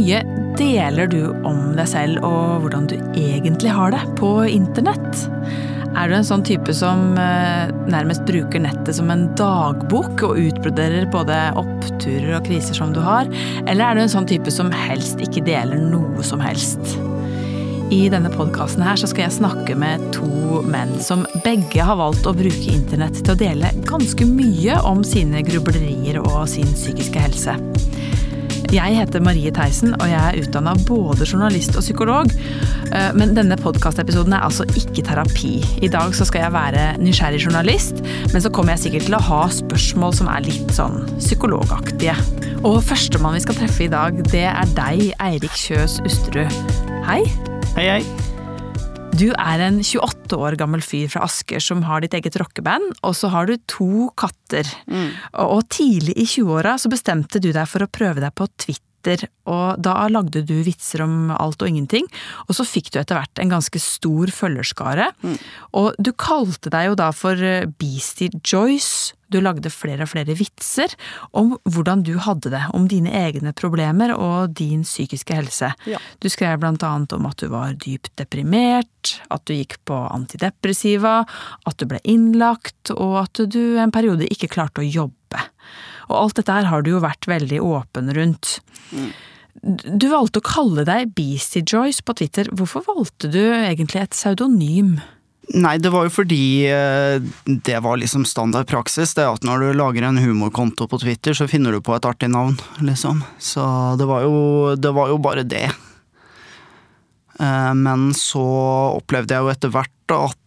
mye deler du om deg selv og hvordan du egentlig har det på internett? Er du en sånn type som eh, nærmest bruker nettet som en dagbok og utbroderer både oppturer og kriser som du har, eller er du en sånn type som helst ikke deler noe som helst? I denne podkasten her så skal jeg snakke med to menn som begge har valgt å bruke internett til å dele ganske mye om sine grublerier og sin psykiske helse. Jeg heter Marie Theisen, og jeg er utdanna både journalist og psykolog. Eh, men denne podkastepisoden er altså ikke terapi. I dag så skal jeg være nysgjerrig journalist, men så kommer jeg sikkert til å ha spørsmål som er litt sånn psykologaktige. Og førstemann vi skal treffe i dag, det er deg, Eirik Kjøs Usterud. Hei. Hei, hei. Du er en 28 år gammel fyr fra Asker som har ditt eget rockeband, og så har du to katter. Mm. Og tidlig i 20-åra så bestemte du deg for å prøve deg på Twitter, og da lagde du vitser om alt og ingenting. Og så fikk du etter hvert en ganske stor følgerskare. Mm. Og du kalte deg jo da for Beastie Joyce du lagde flere og flere vitser om hvordan du hadde det, om dine egne problemer og din psykiske helse. Ja. Du skrev blant annet om at du var dypt deprimert, at du gikk på antidepressiva, at du ble innlagt, og at du en periode ikke klarte å jobbe. Og alt dette her har du jo vært veldig åpen rundt. Mm. Du valgte å kalle deg Beastie Joyce på Twitter. Hvorfor valgte du egentlig et pseudonym? Nei, det var jo fordi eh, det var liksom standard praksis. Det at når du lager en humorkonto på Twitter, så finner du på et artig navn, liksom. Så det var jo, det var jo bare det. Eh, men så opplevde jeg jo etter hvert at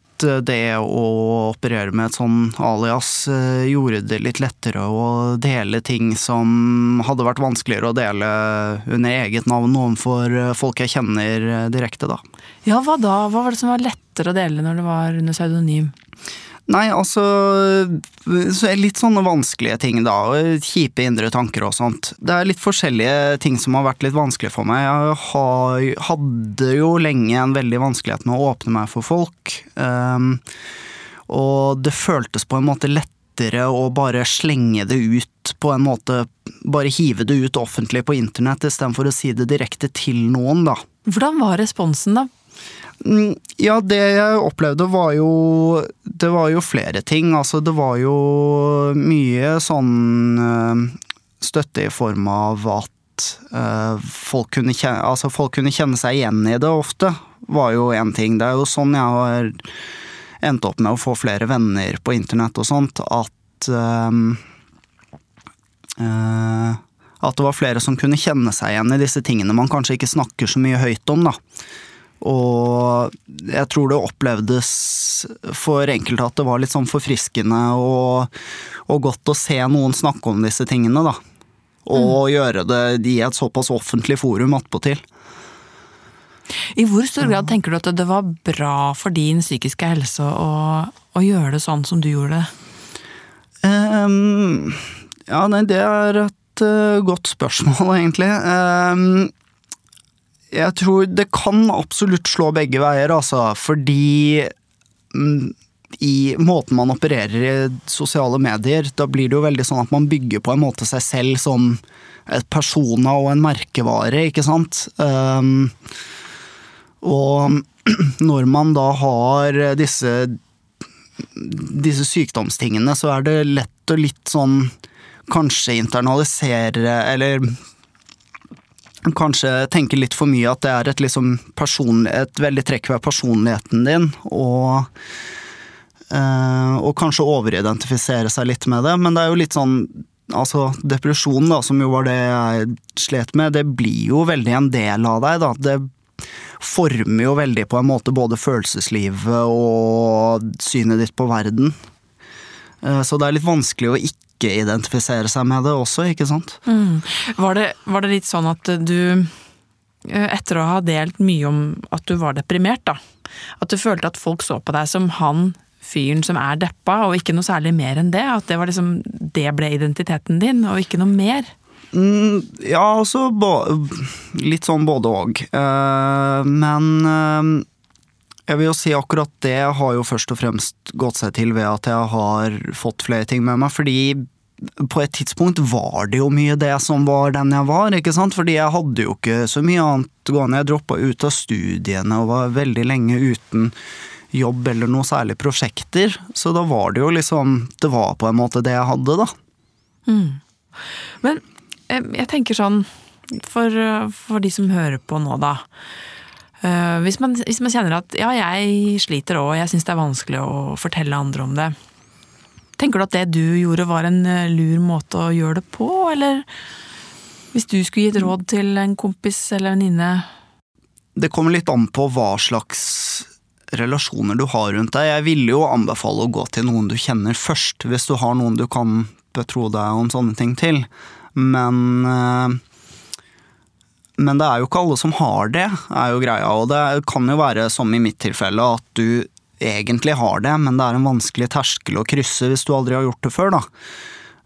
det å operere med et sånn alias eh, gjorde det litt lettere å dele ting som hadde vært vanskeligere å dele under eget navn overfor folk jeg kjenner direkte, da. Ja, hva da? Hva var det som var lettere å dele når det var under pseudonym? Nei, altså så Litt sånne vanskelige ting, da. Kjipe indre tanker og sånt. Det er litt forskjellige ting som har vært litt vanskelig for meg. Jeg hadde jo lenge en veldig vanskelighet med å åpne meg for folk. Um, og det føltes på en måte lettere å bare slenge det ut på en måte Bare hive det ut offentlig på internett istedenfor å si det direkte til noen, da. Hvordan var responsen, da? Mm, ja, det jeg opplevde var jo Det var jo flere ting. Altså, det var jo mye sånn eh, støtte i form av at uh, folk, kunne kjenne, altså, folk kunne kjenne seg igjen i det ofte, var jo én ting. Det er jo sånn jeg har endt opp med å få flere venner på internett og sånt, at uh, At det var flere som kunne kjenne seg igjen i disse tingene man kanskje ikke snakker så mye høyt om, da. Og jeg tror det opplevdes for enkelte at det var litt sånn forfriskende og, og godt å se noen snakke om disse tingene, da. Og mm. gjøre det i et såpass offentlig forum attpåtil. I hvor stor grad tenker du at det var bra for din psykiske helse å, å gjøre det sånn som du gjorde det? Um, ja, nei, det er et uh, godt spørsmål, egentlig. Um, jeg tror det kan absolutt slå begge veier, altså. Fordi mm, i måten man opererer i sosiale medier, da blir det jo veldig sånn at man bygger på en måte seg selv som et persona og en merkevare, ikke sant. Um, og når man da har disse, disse sykdomstingene, så er det lett å litt sånn kanskje internalisere, eller kanskje tenker litt for mye at det er et, liksom et veldig trekk ved personligheten din, og, øh, og kanskje overidentifisere seg litt med det. Men det er jo litt sånn Altså, depresjon, da, som jo var det jeg slet med, det blir jo veldig en del av deg, da. Det former jo veldig på en måte både følelseslivet og synet ditt på verden. Eh, så det er litt vanskelig å ikke ikke identifisere seg med det også, ikke sant. Mm. Var, det, var, det, litt sånn at du, eh, etter å ha delt mye om at du var deprimert, da, at du følte at folk så på deg som han fyren som er deppa, og ikke noe særlig mer enn det? At det, var liksom, det ble identiteten din, og ikke noe mer? Mm, ja, altså Litt sånn både og. Uh, men uh, jeg vil jo si akkurat det har jo først og fremst gått seg til ved at jeg har fått flere ting med meg. Fordi på et tidspunkt var det jo mye det som var den jeg var, ikke sant? Fordi jeg hadde jo ikke så mye annet gående. Jeg droppa ut av studiene og var veldig lenge uten jobb eller noe særlig prosjekter. Så da var det jo liksom Det var på en måte det jeg hadde, da. Mm. Men eh, jeg tenker sånn, for, for, de som hører på nå, da. Eh, hvis man, hvis man kjenner at ja, jeg sliter òg, jeg syns det er vanskelig å fortelle andre om det. Tenker du at det du gjorde var en eh, lur måte å gjøre det på, eller hvis du skulle gitt råd til en kompis eller venninne? Det kommer litt an på hva slags relasjoner du har rundt deg. Jeg ville jo anbefale å gå til noen du kjenner først, hvis du har noen du kan betro deg om sånne ting til. Men eh, men det er jo ikke alle som har det, er jo greia. Og det kan jo være som i mitt tilfelle, at du egentlig har det, men det er en vanskelig terskel å krysse hvis du aldri har gjort det før, da.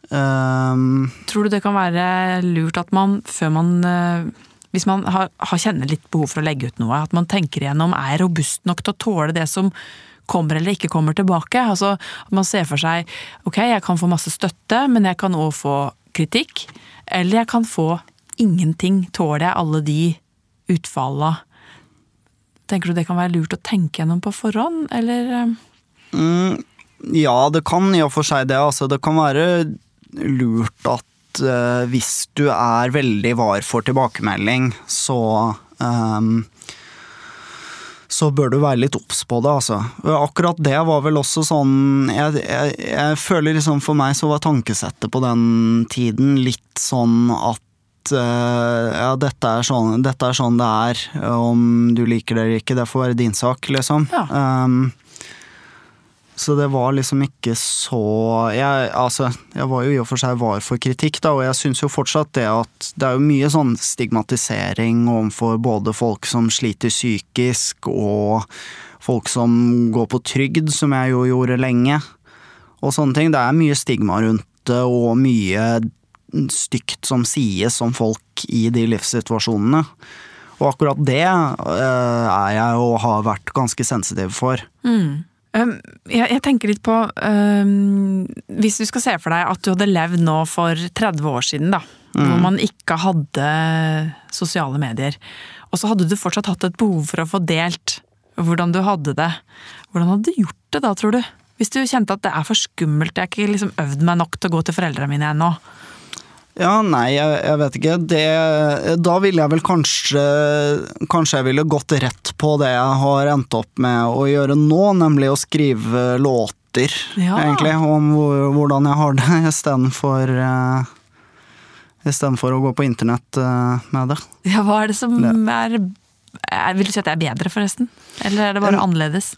Um, Tror du det kan være lurt at man, før man uh, Hvis man har, har, kjenner litt behov for å legge ut noe, at man tenker igjennom er jeg robust nok til å tåle det som kommer eller ikke kommer tilbake? Altså at man ser for seg ok, jeg kan få masse støtte, men jeg kan òg få kritikk. Eller jeg kan få ingenting. Tåler jeg alle de utfalla? Tenker du det kan være lurt å tenke gjennom på forhånd, eller? Eh? Mm, ja, det kan i og for seg det. Altså, det kan være lurt at uh, hvis du er veldig var for tilbakemelding, så um, så bør du være litt obs på det, altså. Akkurat det var vel også sånn jeg, jeg, jeg, føler liksom For meg så var tankesettet på den tiden litt sånn at uh, ja, dette er, sånn, dette er, sånn, det er. Om du liker det eller ikke, det får være din sak, liksom. Ja. Um, så det var liksom ikke så jeg, altså, jeg var jo i og for seg var for kritikk, da, og jeg syns jo fortsatt det at det er jo mye sånn stigmatisering overfor både folk som sliter psykisk, og folk som går på trygd, som jeg jo gjorde lenge, og sånne ting. Det er mye stigma rundt det, og mye stygt som sies om folk i de livssituasjonene. Og akkurat det uh, er jeg og har vært ganske sensitiv for. Mm. Um, jeg, jeg, tenker litt på um, Hvis du skal se for deg at du hadde levd nå for 30 år siden, da. Mm. Hvor man ikke hadde sosiale medier. Og så hadde du fortsatt hatt et behov for å få delt hvordan du hadde det. Hvordan hadde du gjort det da, tror du? Hvis du kjente at det er for skummelt, jeg har ikke liksom øvd meg nok til å gå til foreldrene mine ennå. Ja, nei, jeg, jeg, vet ikke. Det, da ville jeg vel kanskje Kanskje jeg ville gått rett på det jeg har endt opp med å gjøre nå, nemlig å skrive låter, ja. egentlig, om hvordan jeg har det, istedenfor uh, eh, Istedenfor å gå på internett uh, med det. Ja, hva er det som det. er Vil du si at det er bedre, forresten? Eller er det bare annerledes?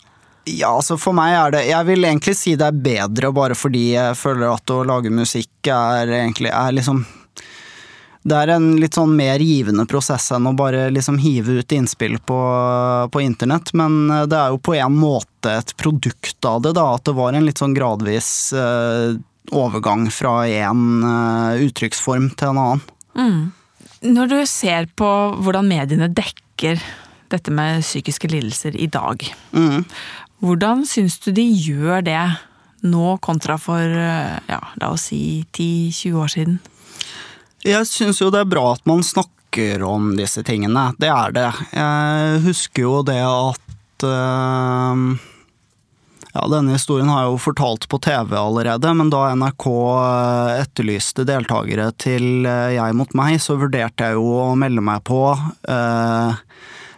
Ja, altså for meg er det Jeg vil egentlig si det er bedre bare fordi jeg føler at å lage musikk er egentlig er liksom det er en litt sånn mer givende prosess enn å bare liksom hive ut innspill på, på internett, men det er jo på en måte et produkt av det, da. At det var en litt sånn gradvis uh, overgang fra én uh, uttrykksform til en annen. Mm. Når du ser på hvordan mediene dekker dette med psykiske lidelser i dag, mm. Hvordan syns du de gjør det nå kontra for ja, la oss si 10-20 år siden? Jeg syns jo det er bra at man snakker om disse tingene. Det er det. Jeg husker jo det at øh, ja, denne historien har jeg jo fortalt på TV allerede, men da NRK øh, etterlyste deltakere til Jeg mot meg, så vurderte jeg jo å melde meg på. Uh,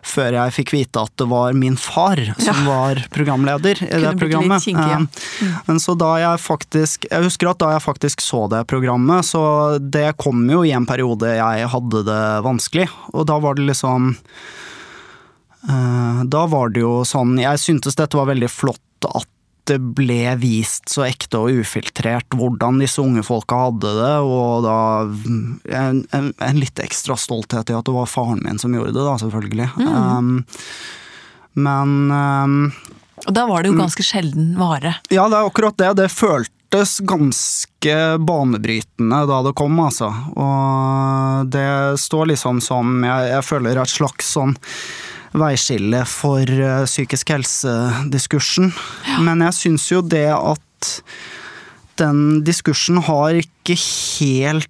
før jeg fikk vite at det var min far som ja. var programleder i det programmet. Kinky, ja. mm. Men så da jeg faktisk Jeg husker at da jeg faktisk så det programmet, så det kom jo i en periode jeg hadde det vanskelig, og da var det liksom uh, Da var det jo sånn Jeg syntes dette var veldig flott at det ble vist så ekte og ufiltrert hvordan disse unge folka hadde det, og da en, en, en litt ekstra stolthet i at det var faren min som gjorde det, da, selvfølgelig. Mm. Um, men um, Og da var det jo mm. ganske sjelden vare. Ja, det er akkurat det. Det føltes ganske banebrytende da det kom, altså. Og det står liksom som Jeg, jeg føler et slags sånn veiskille for uh, psykisk helse-diskursen. Ja. Men jeg syns jo det at den diskursen har ikke helt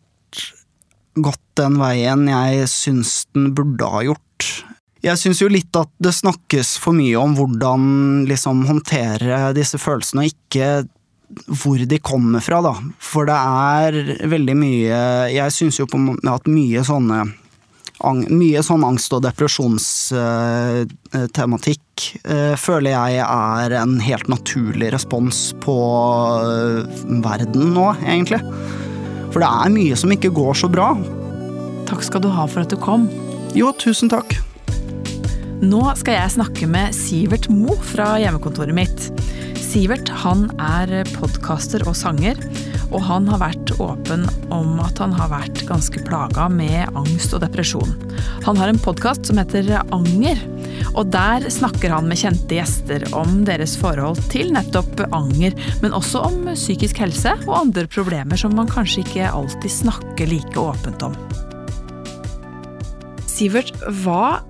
gått den veien jeg syns den burde ha gjort. Jeg syns jo litt at det snakkes for mye om hvordan liksom håndtere disse følelsene, og ikke hvor de kommer fra, da. For det er veldig mye Jeg syns jo på at mye sånne mye sånn angst- og depresjonstematikk uh, føler jeg er en helt naturlig respons på uh, verden nå, egentlig. For det er mye som ikke går så bra. Takk skal du ha for at du kom. Jo, tusen takk. Nå skal jeg snakke med Sivert Mo fra hjemmekontoret mitt. Sivert han er podkaster og sanger, og han har vært åpen om at han har vært ganske plaga med angst og depresjon. Han har en podkast som heter Anger, og der snakker han med kjente gjester om deres forhold til nettopp anger, men også om psykisk helse og andre problemer som man kanskje ikke alltid snakker like åpent om. Sivert, hva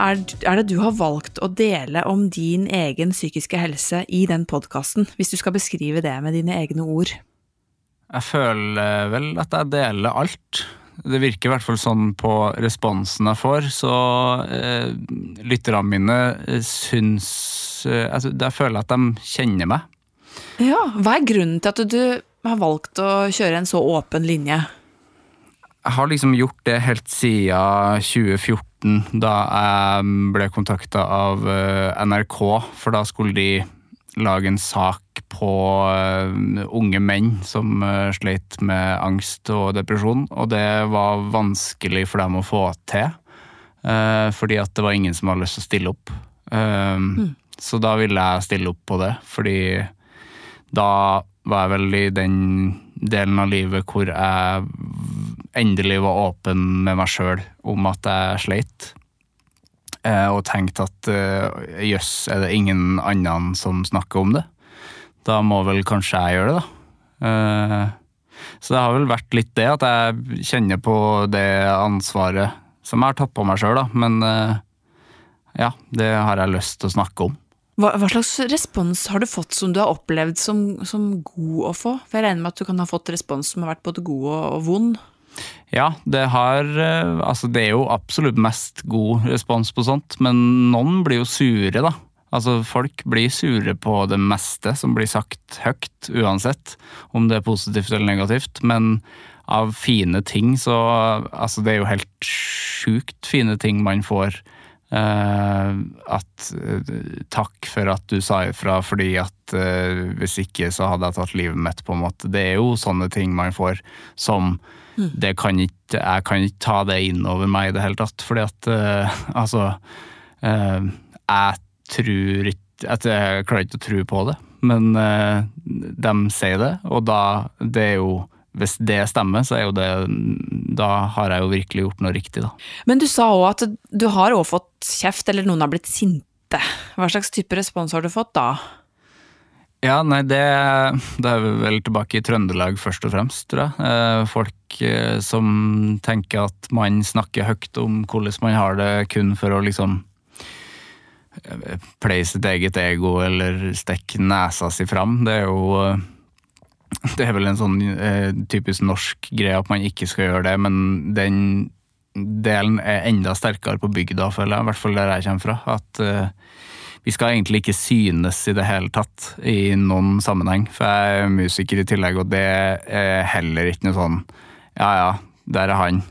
er, det du har valgt å dele om din egen psykiske helse i den podkasten, hvis du skal beskrive det med dine egne ord? Jeg føler vel at jeg deler alt. Det virker i hvert fall sånn på responsen jeg får, så eh, lytterne mine syns eh, altså, Jeg føler at de kjenner meg. Ja, Hva er grunnen til at du har valgt å kjøre en så åpen linje? Jeg har liksom gjort det helt siden 2014 da jeg ble kontakta av eh, NRK, for da skulle de lage en sak på eh, unge menn som eh, sleit med angst og depresjon, og det var vanskelig for dem å få til. Fordi at det var ingen som hadde lyst til å stille opp. Mm. Så da ville jeg stille opp på det, fordi da var jeg vel i den delen av livet hvor jeg endelig var åpen med meg sjøl om at jeg sleit. Eh, og tenkte at eh, jøss, er det ingen annen som snakker om det? Da må vel kanskje jeg gjøre det, da. Eh, så det har vel vært litt det at jeg kjenner på det ansvaret som jeg har tatt på meg sjøl, da. Men ja, det har jeg lyst til å snakke om. Hva, hva, slags respons har du fått som du har opplevd som, som, god å få? For jeg regner med at du kan ha fått respons som har vært både god og, og vond? Ja, det har eh, Altså, det er jo absolutt mest god respons på sånt, men noen blir jo sure, da. Altså, folk blir sure på det meste som blir sagt høyt, uansett om det er positivt eller negativt. Men av fine ting, så Altså, det er jo helt sjukt fine ting man får. Uh, at uh, takk for at du sa ifra, fordi at uh, hvis ikke så hadde jeg tatt livet mitt, på en måte. Det er jo sånne ting man får som det kan ikke, jeg kan ikke ta det inn over meg i det hele tatt, fordi at uh, altså uh, Jeg tror ikke at Jeg klarer ikke å tro på det, men uh, de sier det, og da Det er jo hvis det stemmer, så er jo det Da har jeg jo virkelig gjort noe riktig, da. Men du sa òg at du har òg fått kjeft, eller noen har blitt sinte. Hva slags type respons har du fått da? Ja, nei, det, det er vel tilbake i Trøndelag først og fremst, tror jeg. Eh, folk eh, som tenker at man snakker høyt om hvordan man har det kun for å liksom eh, pleie sitt eget ego eller stikke nesa si fram. Det er jo Det er vel en sånn typisk norsk greie at man ikke skal gjøre det, men den delen er enda sterkere på bygda, føler jeg. I hvert fall der jeg kommer fra. At vi skal egentlig ikke synes i det hele tatt i noen sammenheng. For jeg er musiker i tillegg, og det er heller ikke noe sånn ja ja, der er han.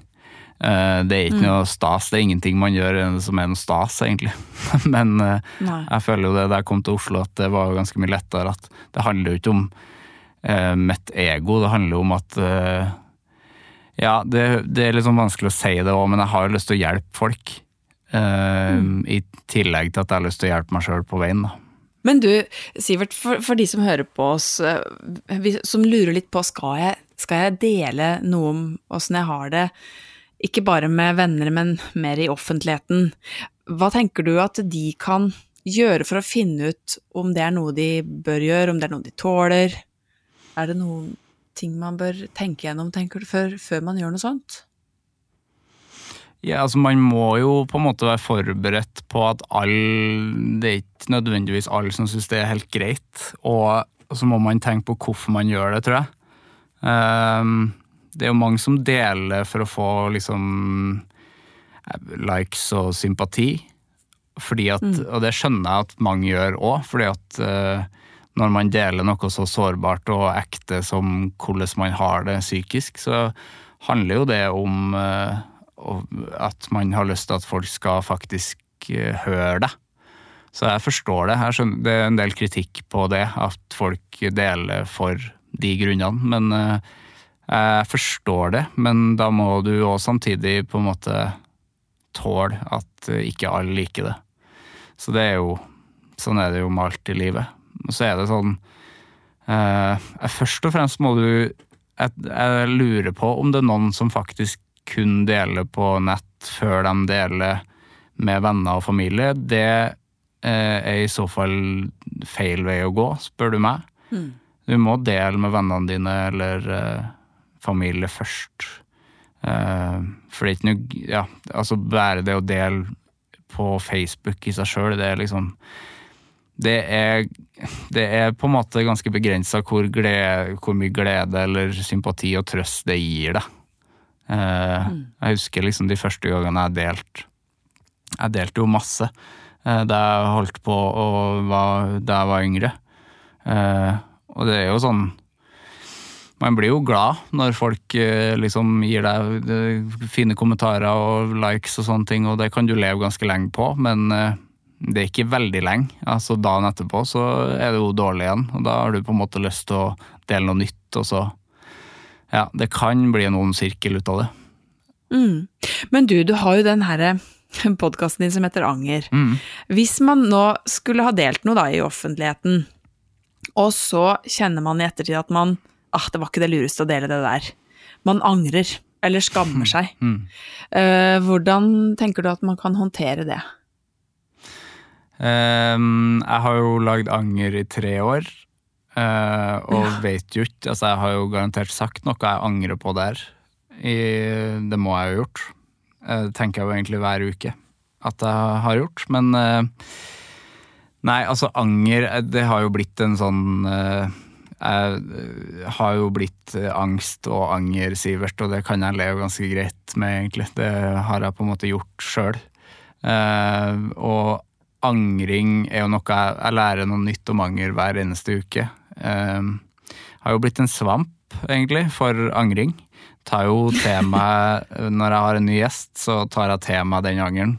Eh, det er ikke mm. noe stas. Det er ingenting man gjør som er noe stas, egentlig. Men eh, Nei. jeg føler jo det da jeg kom til Oslo at det var ganske mye lettere. At det handler jo ikke om eh, mitt ego, det handler jo om at eh, Ja, det, det, er litt sånn vanskelig å si det òg, men jeg har jo lyst til å hjelpe folk. Mm. I tillegg til at jeg har lyst til å hjelpe meg sjøl på veien. da. Men du, Sivert, for, for, de som hører på oss, eh, som lurer litt på skal jeg, skal jeg dele noe om åssen jeg har det, ikke bare med venner, men mer i offentligheten, hva tenker du at de kan gjøre for å finne ut om det er noe de bør gjøre, om det er noe de tåler? Er det noen ting man bør tenke gjennom, tenker du, før, før man gjør noe sånt? Ja, altså Man må jo på en måte være forberedt på at all, Det er ikke nødvendigvis alle som syns det er helt greit. Og så må man tenke på hvorfor man gjør det, tror jeg. Um, det er jo mange som deler for å få liksom likes og sympati. Fordi at, mm. Og det skjønner jeg at mange gjør òg, fordi at uh, når man deler noe så sårbart og ekte som hvordan man har det psykisk, så handler jo det om uh, at man har lyst til at folk skal faktisk uh, høre det. Så jeg forstår det. Jeg skjønner, det er en del kritikk på det, at folk deler for de grunnene. Men jeg forstår det. Men da må du òg samtidig på en måte tåle at ikke alle liker det. Så det er jo Sånn er det jo med alt i livet. Og så er det sånn eh, Først og fremst må du jeg, jeg, lurer på om det er noen som faktisk kun deler på nett før de deler med venner og familie. Det eh, er i så fall feil vei å gå, spør du meg. Mm. Du må dele med vennene dine eller eh, familie først. Eh, for det er ikke noe Ja, altså bare det å dele på Facebook i seg sjøl, det er liksom det er, det er på en måte ganske begrensa hvor, hvor, mye glede eller sympati og trøst det gir deg. Eh, mm. Jeg husker liksom de første gangene jeg delte Jeg delte jo masse eh, da jeg holdt på og var, da jeg var yngre. Og det er jo sånn man blir jo glad når folk eh, liksom gir deg eh, fine kommentarer og likes og sånne ting, og det kan du leve ganske lenge på, men eh, det er ikke veldig lenge. Altså Dagen etterpå så er det jo dårlig igjen, og da har du på en måte lyst til å dele noe nytt, og så Ja, det kan bli en ond sirkel ut av det. Mm. Men du, du har jo den herre podkasten din som heter Anger. Mm. Hvis man nå skulle ha delt noe da i offentligheten, og så kjenner man i ettertid at man ah, det var ikke det lureste å dele det der. Man angrer, eller skammer mm. seg. Mm. Uh, hvordan tenker du at man kan håndtere det? Um, jeg har jo lagd anger i tre år, uh, og ja. vet jo ikke Altså, jeg har jo garantert sagt noe jeg angrer på der. I, det må jeg jo ha gjort. Uh, det tenker jeg jo egentlig hver uke at jeg har gjort, men Nei, altså anger, det har jo blitt en sånn jeg eh, har jo blitt eh, angst og anger, Sivert, og det kan jeg leve ganske greit med, egentlig. Det har jeg på en måte gjort sjøl. Eh, og angring er jo noe jeg, jeg lærer noe nytt om anger hver eneste uke. Jeg har jo blitt en svamp, egentlig, for angring. Tar jo til meg, Når jeg har en ny gjest, så tar jeg til meg den angeren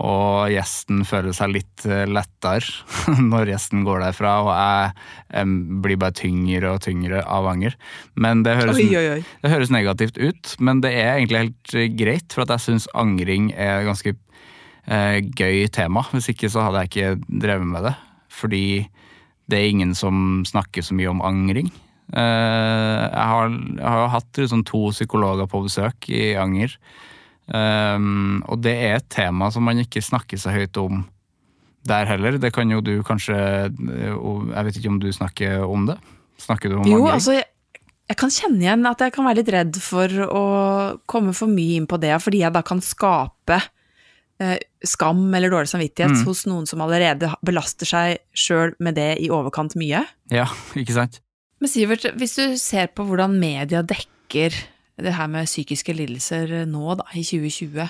og gjesten føler seg litt eh, lettere når gjesten går derfra, og jeg blir bare tyngre og tyngre av anger. Men det høres, oi, oi, oi. det høres negativt ut, men det er egentlig helt eh, greit, for at jeg syns angring er et ganske eh, gøy tema. Hvis ikke så hadde jeg ikke drevet med det. Fordi det er ingen som snakker så mye om angring. Eh, jeg, har, jo hatt liksom, to psykologer på besøk i anger. Um, og det er et tema som man ikke snakker så høyt om der heller. Det kan jo du kanskje Jeg vet ikke om du snakker om det? Snakker du om Jo, altså jeg, jeg, kan kjenne igjen at jeg kan være litt redd for å komme for mye inn på det, fordi jeg da kan skape eh, skam eller dårlig samvittighet mm. hos noen som allerede belaster seg sjøl med det i overkant mye. Ja, ikke sant? Men Sivert, hvis du ser på hvordan media dekker det her med psykiske lidelser nå, da, i 2020.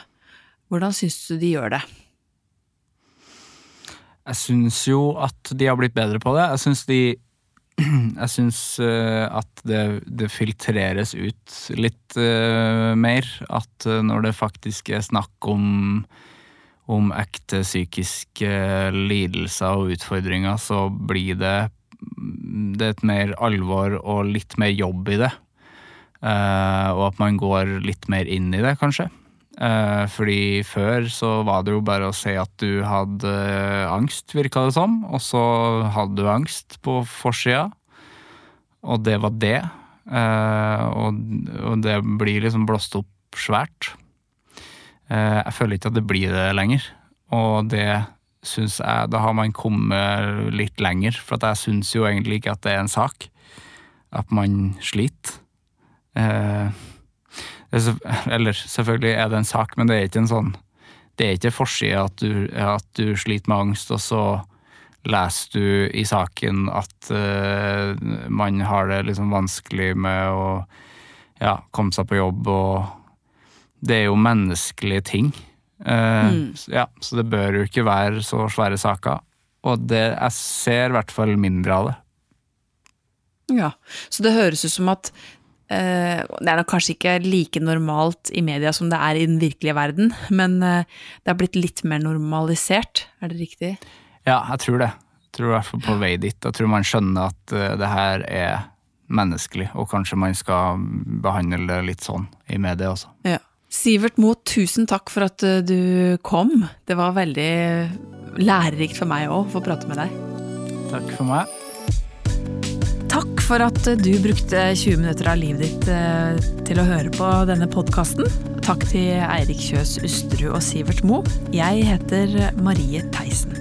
Hvordan syns du de gjør det? Jeg syns jo at de har blitt bedre på det. Jeg syns de Jeg syns uh, at det, det, filtreres ut litt uh, mer. At når det faktisk er snakk om, om ekte psykiske lidelser og utfordringer, så blir det, det er et mer alvor og litt mer jobb i det. Eh, og at man går litt mer inn i det, kanskje. Eh, fordi før så var det jo bare å si at du hadde angst, virka det som. Og så hadde du angst på forsida, og det var det. Eh, og det blir liksom blåst opp svært. Jeg føler ikke at det blir det lenger, og det syns jeg Da har man kommet litt lenger, for jeg syns jo egentlig ikke at det er en sak. At man sliter. Eh, eller selvfølgelig er det en sak, men det er ikke en sånn Det er ikke forside at, at, du sliter med angst, og så leser du i saken at uh, man har det liksom vanskelig med å ja, komme seg på jobb, og det er jo menneskelige ting. Uh, mm. ja, så det bør jo ikke være så svære saker. Og det, jeg ser i hvert fall mindre av det. Ja, så det høres ut som at det er nok kanskje ikke like normalt i media som det er i den virkelige verden, men uh, det har blitt litt mer normalisert, er det riktig? Ja, jeg tror det. Jeg tror i hvert fall på vei dit. Jeg tror man skjønner at uh, det her er menneskelig, og kanskje man skal behandle det litt sånn i media også. Ja. Sivert Moe, tusen takk for at du kom. Det var veldig lærerikt for meg òg å få prate med deg. Takk for meg. Takk for at du brukte 20 minutter av livet ditt til å høre på denne podkasten. Takk til Eirik Kjøs Usterud og Sivert Moe. Jeg heter Marie Theisen.